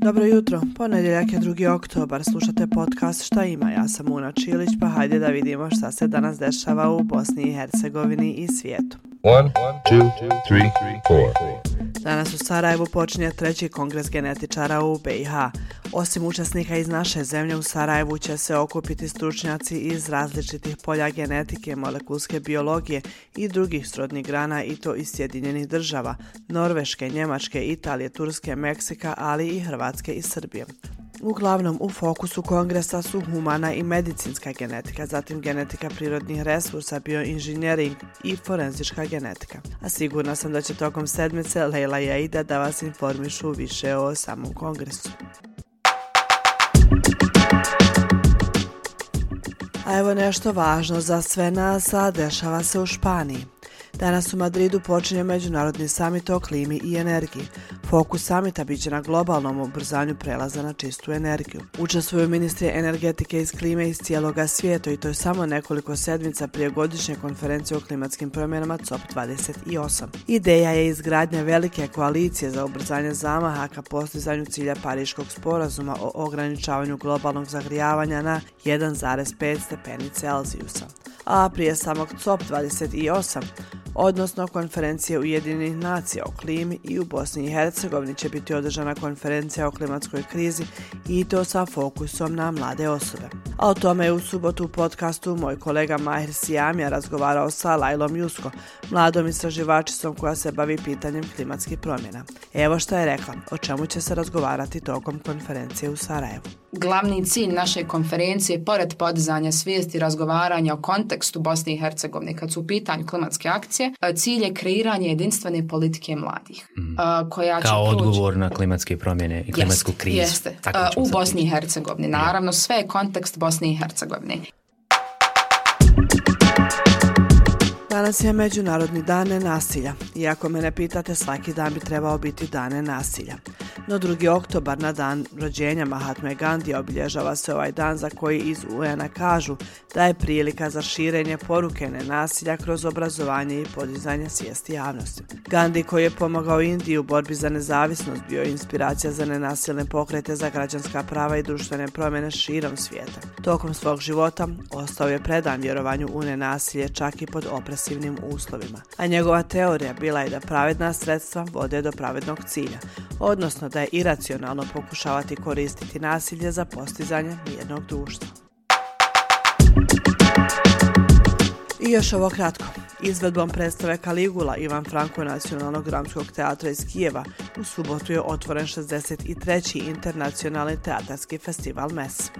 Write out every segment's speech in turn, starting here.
Dobro jutro, ponedjeljak je 2. oktobar, slušate podcast Šta ima, ja sam Una Čilić, pa hajde da vidimo šta se danas dešava u Bosni i Hercegovini i svijetu. 1, 2, 3, 4, 4. Danas u Sarajevu počinje treći kongres genetičara u BiH. Osim učesnika iz naše zemlje u Sarajevu će se okupiti stručnjaci iz različitih polja genetike, molekulske biologije i drugih srodnih grana i to iz Sjedinjenih država, Norveške, Njemačke, Italije, Turske, Meksika, ali i Hrvatske i Srbije. Uglavnom u fokusu kongresa su humana i medicinska genetika, zatim genetika prirodnih resursa, bioinženjering i forenzička genetika. A sigurna sam da će tokom sedmice Leila i Aida da vas informišu više o samom kongresu. A evo nešto važno za sve nas, a dešava se u Španiji. Danas u Madridu počinje Međunarodni samit o klimi i energiji. Fokus samita biće na globalnom ubrzanju prelaza na čistu energiju. Učestvuju ministri energetike iz klime iz cijeloga svijeta i to je samo nekoliko sedmica prije godišnje konferencije o klimatskim promjenama COP28. Ideja je izgradnja velike koalicije za ubrzanje zamaha ka postizanju cilja Pariškog sporazuma o ograničavanju globalnog zagrijavanja na 1,5 stepeni Celzijusa. A prije samog COP28 odnosno konferencije Ujedinjenih nacija o klimi i u Bosni i Hercegovini će biti održana konferencija o klimatskoj krizi i to sa fokusom na mlade osobe. A o tome je u subotu u podcastu moj kolega Mahir Sijamija razgovarao sa Lajlom Jusko, mladom istraživačicom koja se bavi pitanjem klimatskih promjena. Evo što je rekla, o čemu će se razgovarati tokom konferencije u Sarajevu. Glavni cilj naše konferencije, pored podizanja svijesti i razgovaranja o kontekstu Bosne i Hercegovine kad su u pitanju klimatske akcije, cilj je kreiranje jedinstvene politike mladih. Mm. Koja Kao će odgovor na klimatske promjene i klimatsku krizu. Jeste, u Bosni i Hercegovini. Naravno, sve je kontekst Bosne i Hercegovine. Danas je Međunarodni dan nasilja. Iako me ne pitate, svaki dan bi trebao biti dane nasilja. No 2. oktobar na dan rođenja Mahatme Gandhi obilježava se ovaj dan za koji iz UN-a kažu da je prilika za širenje poruke nasilja kroz obrazovanje i podizanje svijesti javnosti. Gandhi koji je pomogao Indiji u borbi za nezavisnost bio je inspiracija za nenasilne pokrete za građanska prava i društvene promjene širom svijeta. Tokom svog života ostao je predan vjerovanju u nenasilje čak i pod opresivnim uslovima. A njegova teorija bila je da pravedna sredstva vode do pravednog cilja, odnosno da da je iracionalno pokušavati koristiti nasilje za postizanje mirnog društva. I još ovo kratko. Izvedbom predstave Kaligula Ivan Franko nacionalnog dramskog teatra iz Kijeva u subotu je otvoren 63. internacionalni teatarski festival MES.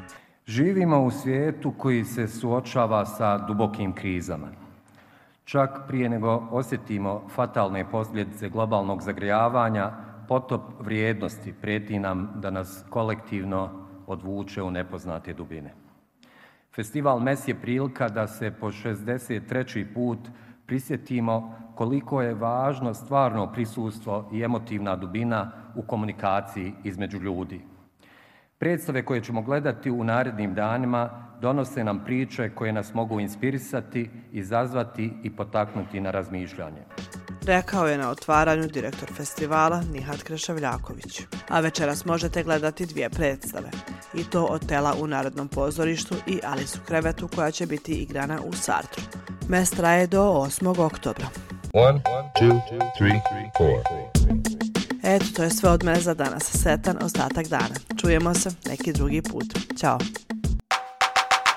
Živimo u svijetu koji se suočava sa dubokim krizama. Čak prije nego osjetimo fatalne posljedice globalnog zagrijavanja, potop vrijednosti prijeti nam da nas kolektivno odvuče u nepoznate dubine. Festival MES je prilika da se po 63. put prisjetimo koliko je važno stvarno prisustvo i emotivna dubina u komunikaciji između ljudi. Predstave koje ćemo gledati u narednim danima donose nam priče koje nas mogu inspirisati, izazvati i potaknuti na razmišljanje rekao je na otvaranju direktor festivala Nihat Krešavljaković. A večeras možete gledati dvije predstave. I to od tela u Narodnom pozorištu i Alisu Krevetu koja će biti igrana u Sartru. Mes traje do 8. oktobra. One, two, three, Eto, to je sve od mene za danas. Setan ostatak dana. Čujemo se neki drugi put. Ćao.